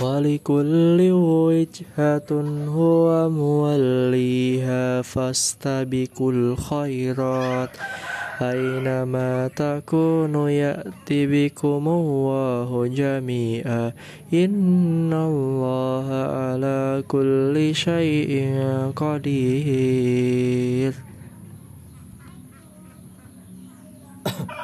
ولكل وجهة هو موليها فاستبقوا الخيرات. أينما تكونوا يأتي بكم الله جميعا. إن الله على كل شيء قدير.